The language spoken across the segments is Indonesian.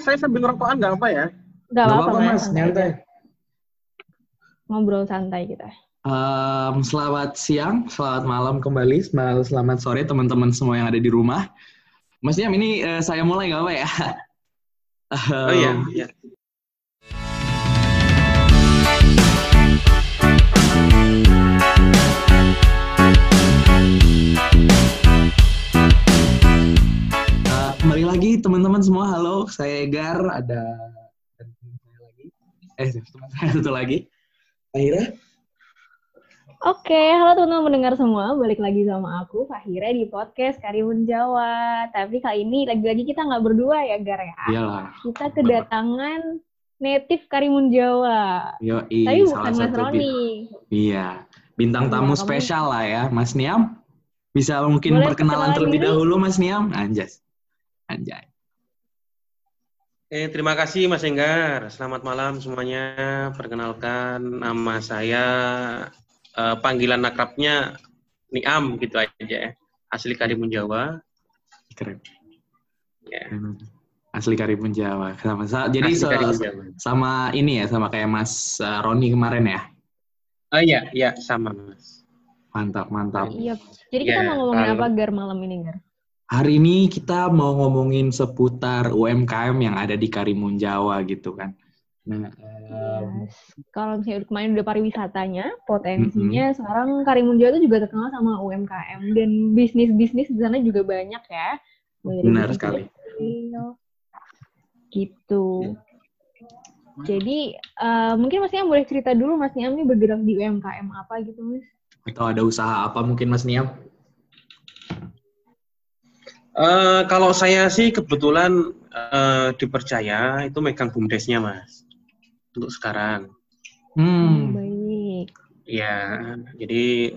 saya sambil rokokan nggak apa ya? Gak Nggak apa-apa, Mas. Nyantai. Ngobrol santai kita. Em, selamat siang, selamat malam kembali, sel- selamat sore teman-teman semua yang ada di rumah. Mas Yam, ini eh, saya mulai nggak apa ya? Oh iya, iya. Teman-teman semua, halo, saya Egar, ada saya lagi, eh teman saya satu lagi, Akhirnya, Oke, halo teman-teman mendengar semua. Balik lagi sama aku, Fahira, di podcast Karimun Jawa. Tapi kali ini lagi-lagi kita nggak berdua ya, Gar ya. iyalah, Kita kedatangan native Karimun Jawa. yo Tapi bukan Mas Roni. Iya, bintang Iya, tamu spesial lah ya, Mas Niam. Bisa mungkin Boleh perkenalan perkenalan terlebih diri? dahulu, Mas Niam. Anjas, anjay. Eh, terima kasih Mas Enggar. Selamat malam semuanya. Perkenalkan nama saya eh, panggilan akrabnya Niam gitu aja ya. Asli Karimun Jawa. Keren. Ya. Asli Karimun Jawa. Sama, sa- jadi Asli Karimun Jawa. sama ini ya, sama kayak Mas uh, Roni kemarin ya. Oh iya, iya sama Mas. Mantap, mantap. Iya. Jadi kita Ya, mau ngomongin kalau- apa, Gar, malam ini, Gar? Hari ini kita mau ngomongin seputar UMKM yang ada di Karimun Jawa gitu kan. Nah, Yes. Kalau misalnya kemarin udah pariwisatanya, potensinya sekarang Karimun Jawa itu juga terkenal sama UMKM dan bisnis-bisnis di sana juga banyak ya. Dari Benar sekali. Gitu. Jadi eh, mungkin Mas Niam boleh cerita dulu Mas Niam ini bergerak di UMKM apa gitu Mas? atau ada usaha apa mungkin Mas Niam? Eh, kalau saya sih kebetulan eh, dipercaya itu megang bumdesnya Mas. Untuk sekarang. Hmm, Baik. Ya, jadi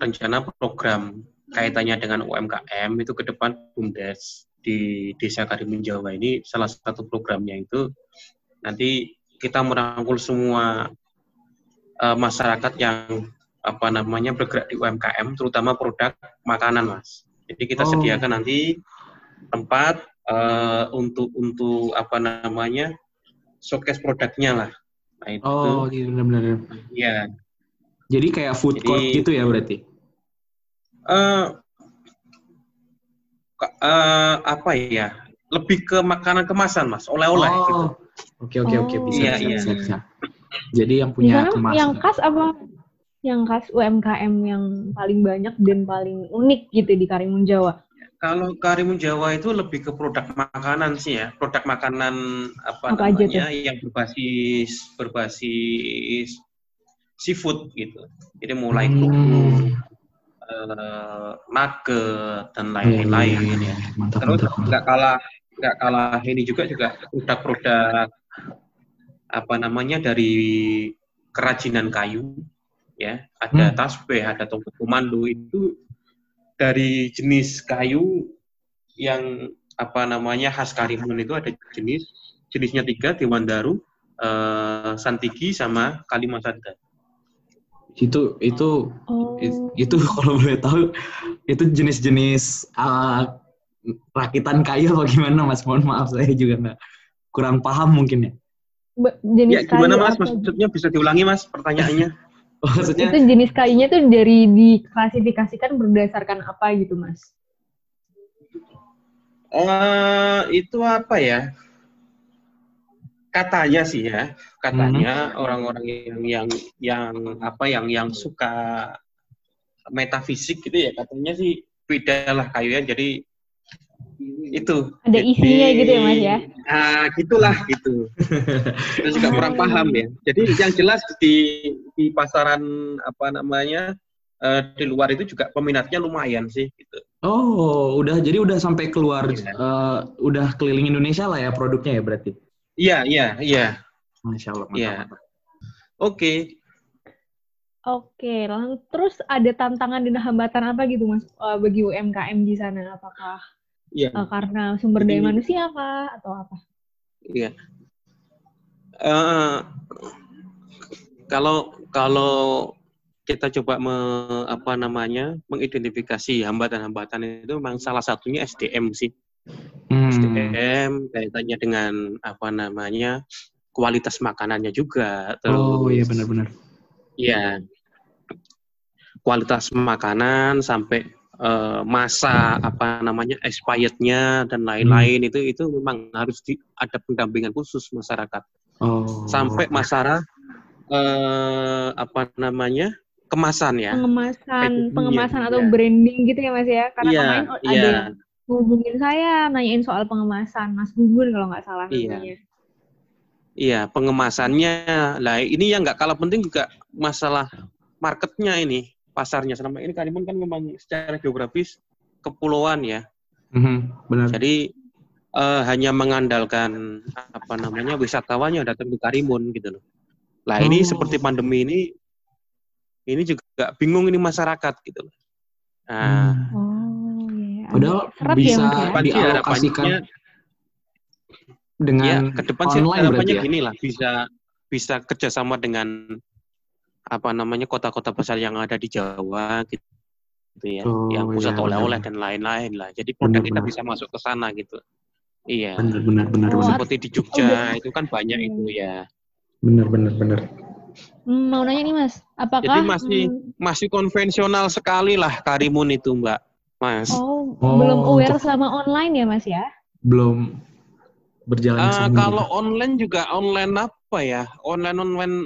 rencana program kaitannya dengan UMKM itu ke depan BUMDes di Desa Karimun Jawa ini salah satu programnya itu nanti kita merangkul semua eh, masyarakat yang apa namanya bergerak di UMKM terutama produk makanan Mas. Jadi kita Oh. sediakan nanti tempat eh, untuk untuk apa namanya showcase produknya lah. Nah itu oh gitu benar-benar. ya Jadi kayak food court Jadi- gitu ya berarti? eh ka- eh, apa ya? Lebih ke makanan kemasan, Mas, oleh-oleh oh, gitu. oke oke oke Oh. bisa, Iya, bisa, iya. bisa, bisa. Jadi yang punya kemasan. yang khas apa? Yang khas UMKM yang paling banyak dan paling unik gitu di Karimun Jawa. Kalau Karimun Jawa itu lebih ke produk makanan sih ya, produk makanan apa, Apa aja namanya yang berbasis berbasis seafood gitu. Jadi mulai Hmm. kerupuk, eh, nugget dan lain-lain Iya, iya, ya. Mantap, Terus nggak kalah nggak kalah ini juga juga produk-produk apa namanya dari kerajinan kayu ya. Ada Hmm. tasbih ada tongkat komando itu dari jenis kayu yang apa namanya khas Karimun itu ada jenis jenisnya tiga Dewandaru eh, Santigi sama Kalimasada Itu itu Oh. It- itu kalau boleh tahu itu jenis-jenis uh, rakitan kayu apa gimana mas? Mohon maaf saya juga nggak kurang paham mungkin ya. Jenis ya gimana kayu mas? maksudnya bisa diulangi mas pertanyaannya maksudnya Itu jenis kayunya tuh dari diklasifikasikan berdasarkan apa gitu, Mas? Eh, itu apa ya? Katanya sih ya, katanya orang-orang yang yang yang apa yang yang suka metafisik gitu ya, katanya sih beda lah kayunya. Jadi itu. Ada Jadi- isinya gitu ya, Mas, ya? Ah, gitulah gitu. Kita juga kurang paham ya. Jadi yang jelas di di pasaran apa namanya eh, di luar itu juga peminatnya lumayan sih gitu. oh udah jadi udah sampai keluar Iya. uh, udah keliling Indonesia lah ya produknya ya berarti Iya, iya, iya. masya Allah mantap, Iya. mantap. Oke. Oke, lang- terus ada tantangan dan hambatan apa gitu, Mas, eh, bagi UMKM di sana? Apakah Iya. eh, karena sumber daya Jadi- manusia kah atau apa? Iya. Eh, kalau kalau kita coba me, apa namanya mengidentifikasi hambatan-hambatan itu memang salah satunya SDM sih. Hmm. SDM kaitannya dengan apa namanya kualitas makanannya juga. Terus, Oh iya benar-benar. Iya. Kualitas makanan sampai eh, masa apa namanya expirednya dan lain-lain itu itu memang harus di, ada pendampingan khusus masyarakat. Oh. Sampai masalah eh, apa namanya kemasan ya. Pengemasan, Packaging, pengemasan atau iya. branding gitu ya Mas ya. Karena Iya, kemarin ada iya. yang ngubungin saya nanyain soal pengemasan, Mas Gugun kalau nggak salah Iya. Iya, pengemasannya. Lah ini yang nggak kalah penting juga masalah marketnya ini, pasarnya. Selama ini Karimun kan memang secara geografis kepulauan ya. Mhm, benar. Jadi eh, hanya mengandalkan apa namanya wisatawan yang datang ke Karimun gitu loh. Lah ini Oh. seperti pandemi ini, ini juga bingung ini masyarakat gitu loh. Nah, Hmm. Oh iya. Padahal seret bisa ya ya. dialokasikan harapannya dengan ya ke depan sih online harapannya berarti ya? gini lah bisa bisa kerjasama dengan apa namanya kota-kota besar yang ada di Jawa gitu, gitu ya Oh, yang pusat iya, oleh-oleh benar. dan lain-lain lah. Jadi produk kita Benar-benar. bisa masuk ke sana gitu. Iya. Benar benar Oh, seperti di Oh, Jogja berarti- itu kan banyak itu ya. Benar benar benar. Hmm, mau nanya nih Mas, apakah Jadi masih- hmm, masih konvensional sekali lah Karimun itu Mbak Mas. Oh, Oh, belum aware untuk- sama online ya Mas ya? Belum berjalan sama kalau online juga online apa ya? Online online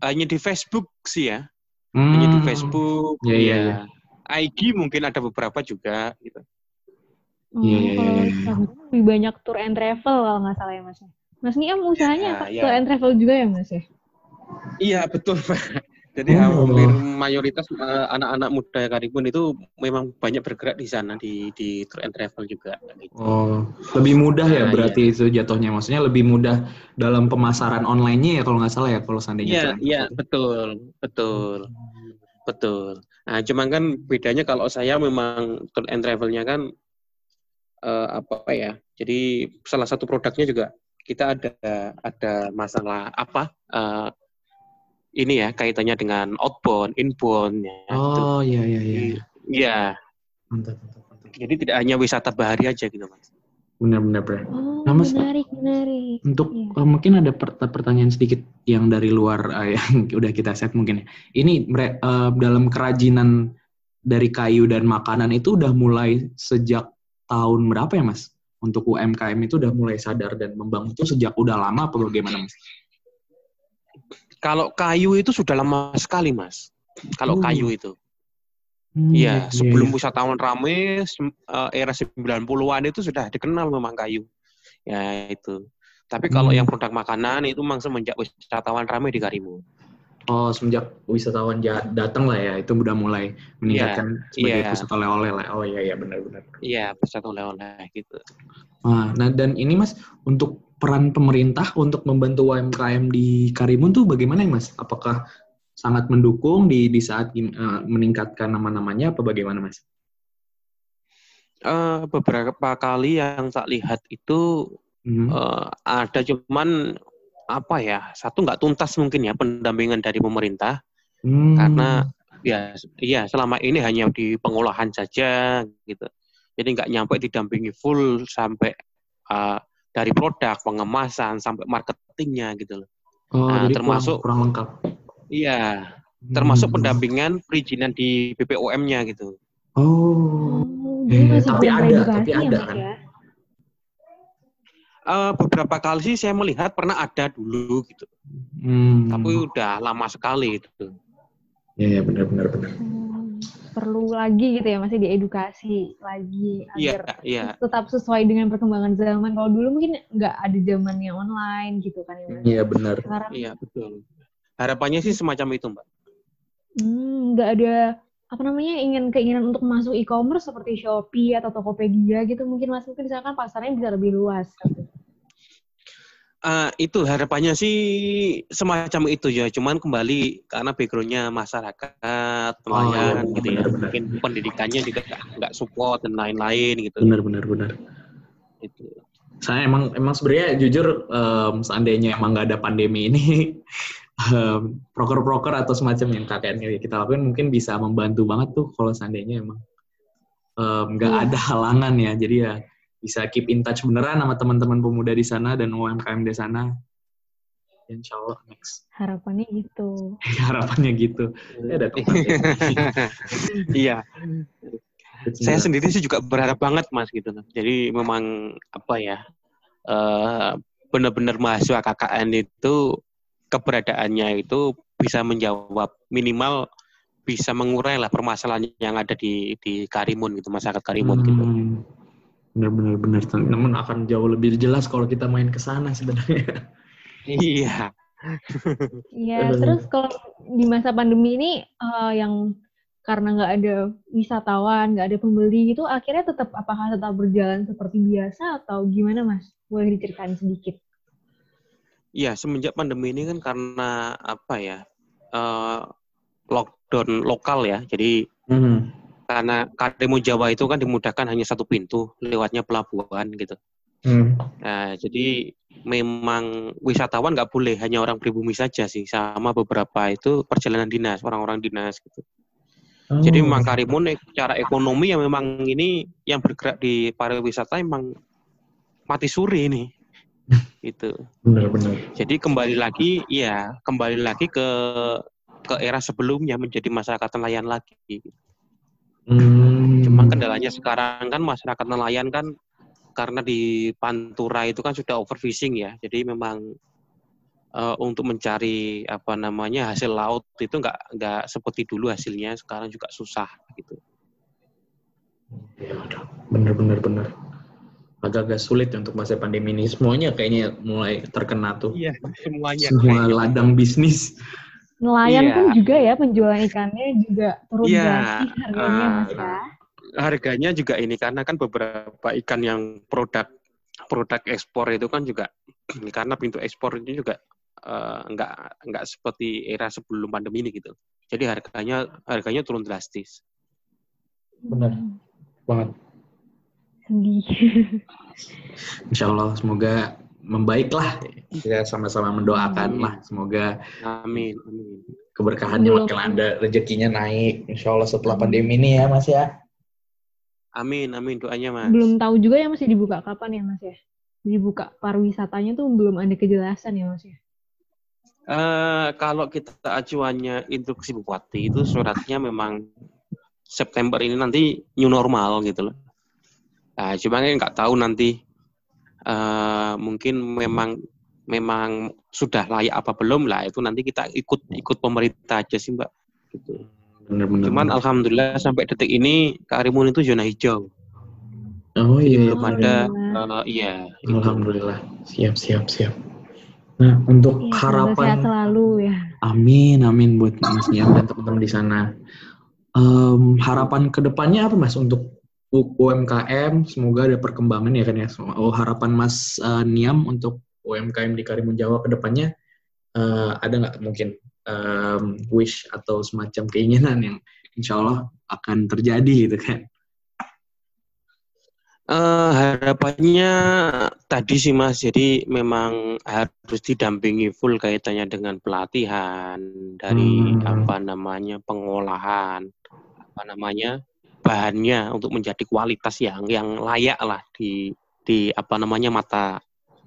hanya di Facebook sih ya hanya di Hmm. Facebook Iya, iya, ya. IG mungkin ada beberapa juga gitu. Iya, iya, kalau iya, iya. Instagram lebih banyak tour and travel kalau nggak salah ya Mas. Mas Niam usahanya Ya, ya. tour and travel juga ya Mas ya? Iya betul Pak. Jadi Oh. hampir mayoritas eh, anak-anak muda Karibun itu memang banyak bergerak di sana di di tour and travel juga. gitu. Oh, lebih mudah ya Nah, berarti itu jatuhnya. Maksudnya lebih mudah dalam pemasaran online-nya ya kalau nggak salah ya kalau seandainya. Iya iya betul betul betul. Nah cuman kan bedanya kalau saya memang tour and travelnya kan eh, apa ya? Jadi salah satu produknya juga kita ada ada masalah apa? eh, ini ya kaitannya dengan outbound, inbound ya. gitu. Oh, iya iya iya. Iya, Mantap, mantap, mantap. jadi tidak hanya wisata bahari aja gitu mas. Benar benar benar. Oh, Nah, Mas- menarik, menarik. Untuk Iya. eh, mungkin ada per- pertanyaan sedikit yang dari luar eh, yang udah kita set mungkin ya. Ini eh, dalam kerajinan dari kayu dan makanan itu udah mulai sejak tahun berapa ya Mas? Untuk UMKM itu udah mulai sadar dan membangun itu sejak udah lama apa bagaimana Mas? Kalau kayu itu sudah lama sekali mas. Kalau Oh. kayu itu, Hmm, Iya, sebelum iya. wisatawan rame, sem- eh, era 90-an itu sudah dikenal memang kayu. Ya itu. Tapi kalau Hmm. yang produk makanan itu memang semenjak wisatawan rame di Karimun. Oh, semenjak wisatawan datang lah ya, itu udah mulai meningkatkan sebagai iya. pusat oleh-oleh lah. Oh iya iya benar-benar. Iya, pusat oleh-oleh gitu. Ah, nah dan ini Mas untuk peran pemerintah untuk membantu UMKM di Karimun tuh bagaimana ya Mas? Apakah sangat mendukung di di saat eh, meningkatkan nama-namanya apa bagaimana Mas? Eh, beberapa kali yang tak lihat itu Hmm. eh, ada cuman apa ya satu nggak tuntas mungkin ya pendampingan dari pemerintah Hmm. karena ya iya selama ini hanya di pengolahan saja gitu jadi nggak nyampe didampingi full sampai uh, dari produk pengemasan sampai marketingnya gitu loh oh, nah, jadi termasuk- kurang, kurang lengkap. iya termasuk Hmm. pendampingan perizinan di BPOM-nya gitu Oh. Masih tapi ada, tapi ya, ada kan? ya? Eh, beberapa kali sih saya melihat pernah ada dulu gitu Hmm. tapi udah lama sekali gitu Iya, ya, benar benar benar. Hmm, perlu lagi gitu ya masih diedukasi lagi iya agar iya tetap sesuai dengan perkembangan zaman. Kalau dulu mungkin nggak ada zamannya online gitu kan ya. Iya benar. Sekarang iya betul harapannya sih semacam itu mbak hmm, nggak ada apa namanya ingin keinginan untuk masuk e-commerce seperti Shopee atau Tokopedia gitu mungkin Mas mungkin misalkan pasarnya bisa lebih luas. Eh, itu harapannya sih semacam itu ya, cuman kembali karena backgroundnya masyarakat, iya, nelayan gitu ya, benar-benar. mungkin pendidikannya juga nggak support dan lain-lain gitu. Benar benar benar. Gitu. saya emang emang sebenarnya jujur em, seandainya emang nggak ada pandemi ini em, proker-proker atau semacam yang KKN kita lakukan mungkin bisa membantu banget tuh kalau seandainya emang em, nggak Iya. ada halangan ya jadi ya bisa keep in touch beneran sama teman-teman pemuda di sana dan UMKM di sana. Insya Allah next. Harapannya gitu. Harapannya gitu. Ya, ada tempat ya. Iya. Saya sendiri sih juga berharap banget mas gitu. Jadi memang apa ya eh, benar-benar mahasiswa KKN itu keberadaannya itu bisa menjawab minimal bisa mengurai lah permasalahan yang ada di di Karimun gitu masyarakat Karimun gitu. Bener-bener bener. Namun akan jauh lebih jelas kalau kita main ke sana sebenarnya. Iya. Iya, terus kalau di masa pandemi ini eh, yang karena nggak ada wisatawan, nggak ada pembeli gitu, akhirnya tetap apakah tetap berjalan seperti biasa atau gimana, Mas? Boleh diceritain sedikit? Iya, semenjak pandemi ini kan karena apa ya? eh, lockdown lokal ya. Jadi Hmm. Karena Karimun Jawa itu kan dimudahkan hanya satu pintu lewatnya pelabuhan gitu. Hmm. Nah, jadi memang wisatawan nggak boleh hanya orang pribumi saja sih, sama beberapa itu perjalanan dinas, orang-orang dinas gitu. Jadi Oh. memang Karimun ek- secara ekonomi yang memang ini yang bergerak di pariwisata memang mati suri ini. Itu. bener-bener. Jadi kembali lagi, ya kembali lagi ke ke era sebelumnya menjadi masyarakat nelayan lagi. Hmm. Cuma kendalanya sekarang kan masyarakat nelayan kan karena di Pantura itu kan sudah overfishing ya. Jadi memang eh, untuk mencari apa namanya hasil laut itu nggak nggak seperti dulu hasilnya. Sekarang juga susah gitu. Ya, udah. bener-bener bener. Agak-agak sulit ya untuk masa pandemi ini. Semuanya kayaknya mulai terkena tuh. Iya, semuanya. Semua ladang bisnis. Nelayan Iya. pun juga ya penjualan ikannya juga turun Iya. drastis harganya, Ah. Mas ya. Harganya juga ini karena kan beberapa ikan yang produk produk ekspor itu kan juga karena pintu ekspor ini juga eh, nggak nggak seperti era sebelum pandemi ini gitu. Jadi harganya harganya turun drastis. Bener. Hmm, Banget. Sedih. Insya Allah semoga membaik lah. Kita sama-sama mendoakan lah. Semoga Amin, amin. keberkahannya makin ada, rezekinya naik. Insya Allah setelah pandemi ini ya Mas ya. Amin, amin doanya mas. Belum tahu juga ya masih dibuka kapan ya, Mas ya? Dibuka pariwisatanya tuh belum ada kejelasan ya, Mas ya? Eh, kalau kita acuannya instruksi bupati itu suratnya memang September ini nanti new normal gitu loh. Nah, cuma kan nggak tahu nanti eh, mungkin memang memang sudah layak apa belum lah itu nanti kita ikut ikut pemerintah aja sih mbak. Gitu. Bener-bener. Cuman alhamdulillah sampai detik ini Karimun itu zona hijau. Oh Jadi iya. belum ada Alhamdulillah. eh, iya. itu. Alhamdulillah. Siap, siap, siap. Nah, untuk Ya, semoga sehat harapan selalu ya. Amin, amin buat Mas Niam dan teman-teman di sana. Em, harapan ke depannya apa Mas untuk UMKM? Semoga ada perkembangan ya kan ya. Oh, harapan Mas eh, Niam untuk UMKM di Karimun Jawa ke depannya eh, ada nggak mungkin em, wish atau semacam keinginan yang insya Allah akan terjadi gitu kan? Eh, harapannya tadi sih Mas, jadi memang harus didampingi full kaitannya dengan pelatihan dari Hmm. apa namanya pengolahan, apa namanya bahannya untuk menjadi kualitas yang yang layak lah di di apa namanya mata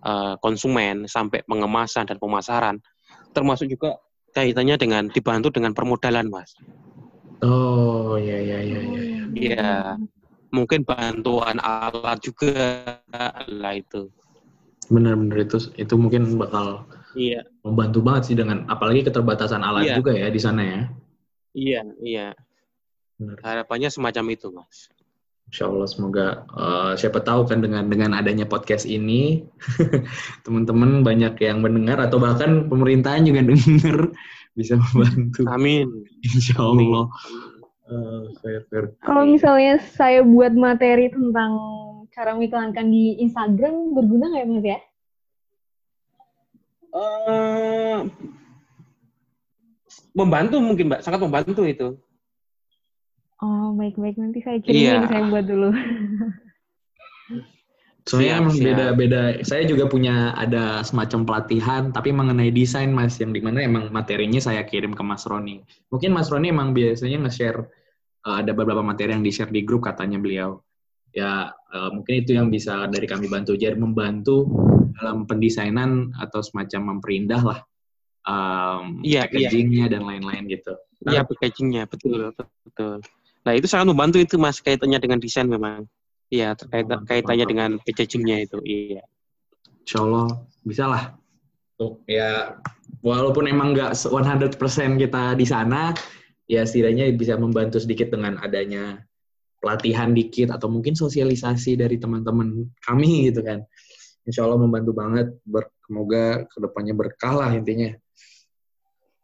eh, konsumen sampai pengemasan dan pemasaran, termasuk juga kaitannya dengan dibantu dengan permodalan Mas. Oh, ya, ya, ya, ya. Iya. Mungkin bantuan alat juga lah itu. Benar-benar itu itu mungkin bakal Iya. membantu banget sih dengan apalagi keterbatasan alat Iya. juga ya di sana ya. Iya, iya. Benar. Harapannya semacam itu, Mas. Insya Allah semoga eh, siapa tahu kan dengan dengan adanya podcast ini teman-teman banyak yang mendengar atau bahkan pemerintahan juga dengar bisa membantu. Amin. Insya. Allah. Eh, fair, fair. Kalau misalnya saya buat materi tentang cara mengiklankan di Instagram, berguna nggak ya, Mas ya? Eh, membantu mungkin, Mbak. Sangat membantu itu. Oh, baik-baik. Nanti saya kirimin, Iya. saya buat dulu. Soalnya Siap, emang beda-beda. Saya juga punya ada semacam pelatihan, tapi mengenai desain mas, yang di mana emang materinya saya kirim ke Mas Roni. Mungkin Mas Roni emang biasanya nge-share eh, ada beberapa materi yang di-share di grup katanya beliau. ya uh, mungkin itu yang bisa dari kami bantu jadi membantu dalam pendesainan atau semacam memperindah lah um, iya, iya. packagingnya iya. dan lain-lain gitu. Iya packagingnya betul betul. Nah itu sangat membantu itu mas kaitannya dengan desain memang. Iya terkait oh, kaitannya mantap. dengan packagingnya itu. Iya. Insya Allah bisa lah. Tuh, ya walaupun emang nggak 100% kita di sana, ya setidaknya bisa membantu sedikit dengan adanya pelatihan dikit atau mungkin sosialisasi dari teman-teman kami gitu kan. Insya Allah membantu banget. Ber, semoga ke depannya berkah lah intinya.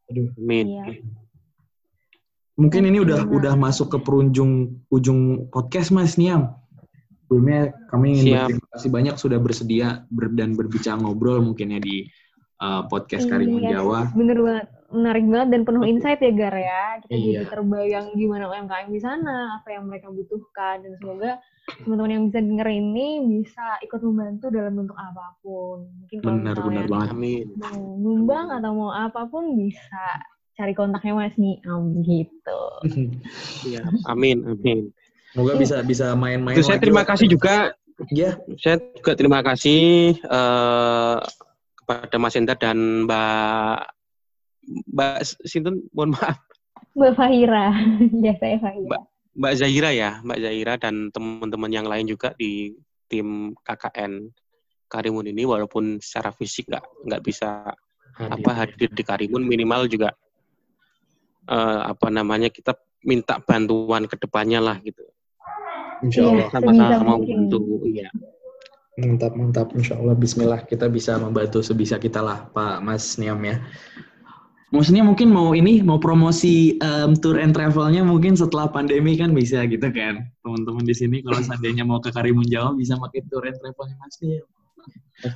Aduh. Amin. Iya. Mungkin ini udah udah masuk ke perujung ujung podcast Mas Niam. Sebelumnya kami ingin Siap. berterima kasih banyak sudah bersedia ber, dan berbicara ngobrol mungkin ya di uh, podcast Karimun iya, Jawa. Bener banget, menarik banget dan penuh insight ya Gar ya. Kita iya. jadi terbayang gimana UMKM di sana, apa yang mereka butuhkan dan semoga teman-teman yang bisa denger ini bisa ikut membantu dalam bentuk apa pun. Mungkin kalau benar, benar banget. Amin. mau nyumbang atau mau apa pun bisa cari kontaknya Mas Niam gitu. Iya, amin, amin. Semoga bisa bisa main-main. Saya terima kasih juga. Ya. Saya juga terima kasih uh, kepada Mas Enda dan Mbak Mbak Sinten, mohon maaf. Mbak Fahira. ya saya Fahira. Mbak, Mbak Zahira ya, Mbak Zahira dan teman-teman yang lain juga di tim KKN Karimun ini walaupun secara fisik nggak nggak bisa hadir. apa hadir di Karimun minimal juga uh, apa namanya kita minta bantuan ke depannya lah gitu. Insya iya, Allah. Sama-sama membantu. Iya. Mantap, mantap. Insya Allah, Bismillah. Kita bisa membantu sebisa kita lah, Pak Mas Niam ya. Maksudnya mungkin mau ini, mau promosi um, tour and travelnya mungkin setelah pandemi kan bisa gitu kan. Teman-teman di sini kalau seandainya mau ke Karimun Jawa bisa pakai tour and travelnya Mas Niam.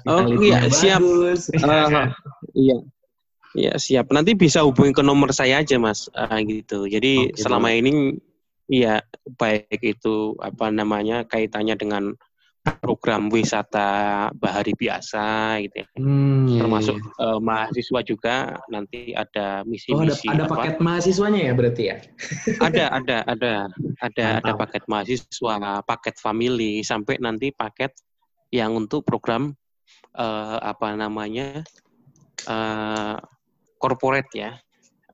Oh iya, siap. Uh, iya. Iya, siap. Nanti bisa hubungi ke nomor saya aja, Mas. Uh, gitu. Jadi oh, gitu. selama ini Iya, baik itu apa namanya kaitannya dengan program wisata bahari biasa gitu ya. Hmm, iya, Termasuk iya. Uh, mahasiswa juga nanti ada misi-misi. Oh, ada, ada paket mahasiswanya ya berarti ya? ada, ada, ada, ada, ada paket mahasiswa, paket family sampai nanti paket yang untuk program uh, apa namanya uh, corporate ya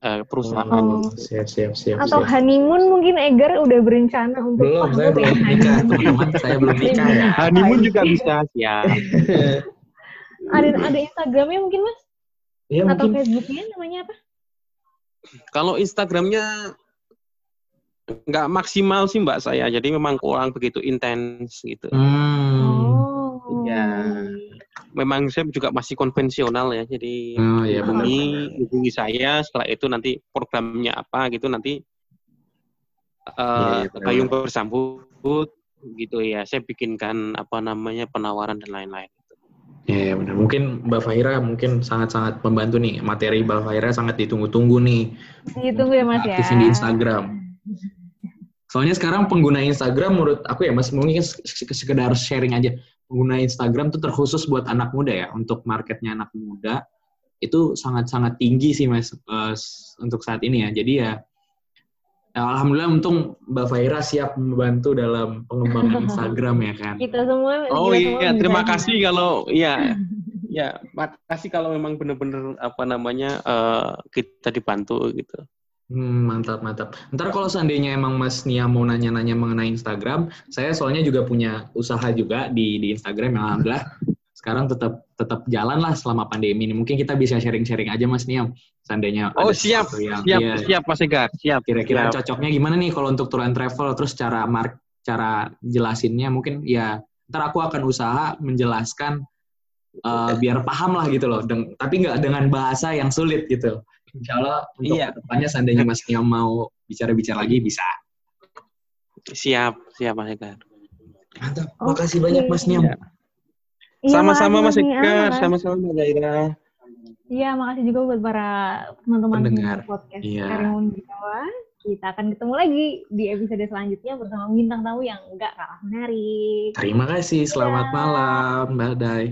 uh, perusahaan. Oh. Siap, siap, siap. Atau siap. honeymoon mungkin Egar udah berencana untuk belum, saya belum nikah, teman-teman. saya belum nikah ya. Honeymoon juga bisa, ya. ada ada Instagramnya mungkin mas? Iya, Atau mungkin. Facebooknya namanya apa? Kalau Instagramnya nggak maksimal sih mbak saya, jadi memang kurang begitu intens gitu. Hmm. Ya memang saya juga masih konvensional ya. Jadi oh, ya, hubungi, hubungi saya setelah itu nanti programnya apa gitu nanti uh, ya, ya, bersambut gitu ya. Saya bikinkan apa namanya penawaran dan lain-lain. Ya, ya benar. Mungkin Mbak Fahira mungkin sangat-sangat membantu nih. Materi Mbak Fahira sangat ditunggu-tunggu nih. Ditunggu ya Mas ya. Aktifin di Instagram. Soalnya sekarang pengguna Instagram menurut aku ya Mas mungkin sekedar sharing aja pengguna Instagram tuh terkhusus buat anak muda ya untuk marketnya anak muda itu sangat-sangat tinggi sih mas uh, untuk saat ini ya. Jadi ya, ya alhamdulillah untung Mbak Faira siap membantu dalam pengembangan Instagram ya kan. Kita semua oh iya terima kasih kalau iya ya makasih kalau memang benar-benar apa namanya uh, kita dibantu gitu Hmm, mantap, mantap. Ntar kalau seandainya emang Mas Nia mau nanya-nanya mengenai Instagram, saya soalnya juga punya usaha juga di di Instagram yang alhamdulillah sekarang tetap tetap jalan lah selama pandemi ini. Mungkin kita bisa sharing-sharing aja Mas Nia, seandainya Oh, siap. Yang, siap, ya, siap Mas Egar, siap. Kira-kira cocoknya gimana nih kalau untuk tour and travel terus cara mark cara jelasinnya mungkin ya ntar aku akan usaha menjelaskan uh, biar paham lah gitu loh, Deng tapi nggak dengan bahasa yang sulit gitu. Insya Allah untuk iya. depannya seandainya Mas Niam mau bicara-bicara lagi bisa. Siap, siap Mas Eka. Mantap, makasih okay. banyak Mas Niam. Iya. iya sama-sama Mas Eka, sama-sama Mbak Zaira. Iya, makasih juga buat para teman-teman pendengar podcast iya. Karimun Jawa. Kita akan ketemu lagi di episode selanjutnya bersama bintang tamu yang enggak kalah menarik. Terima kasih, selamat ya. malam, Mbak Dai.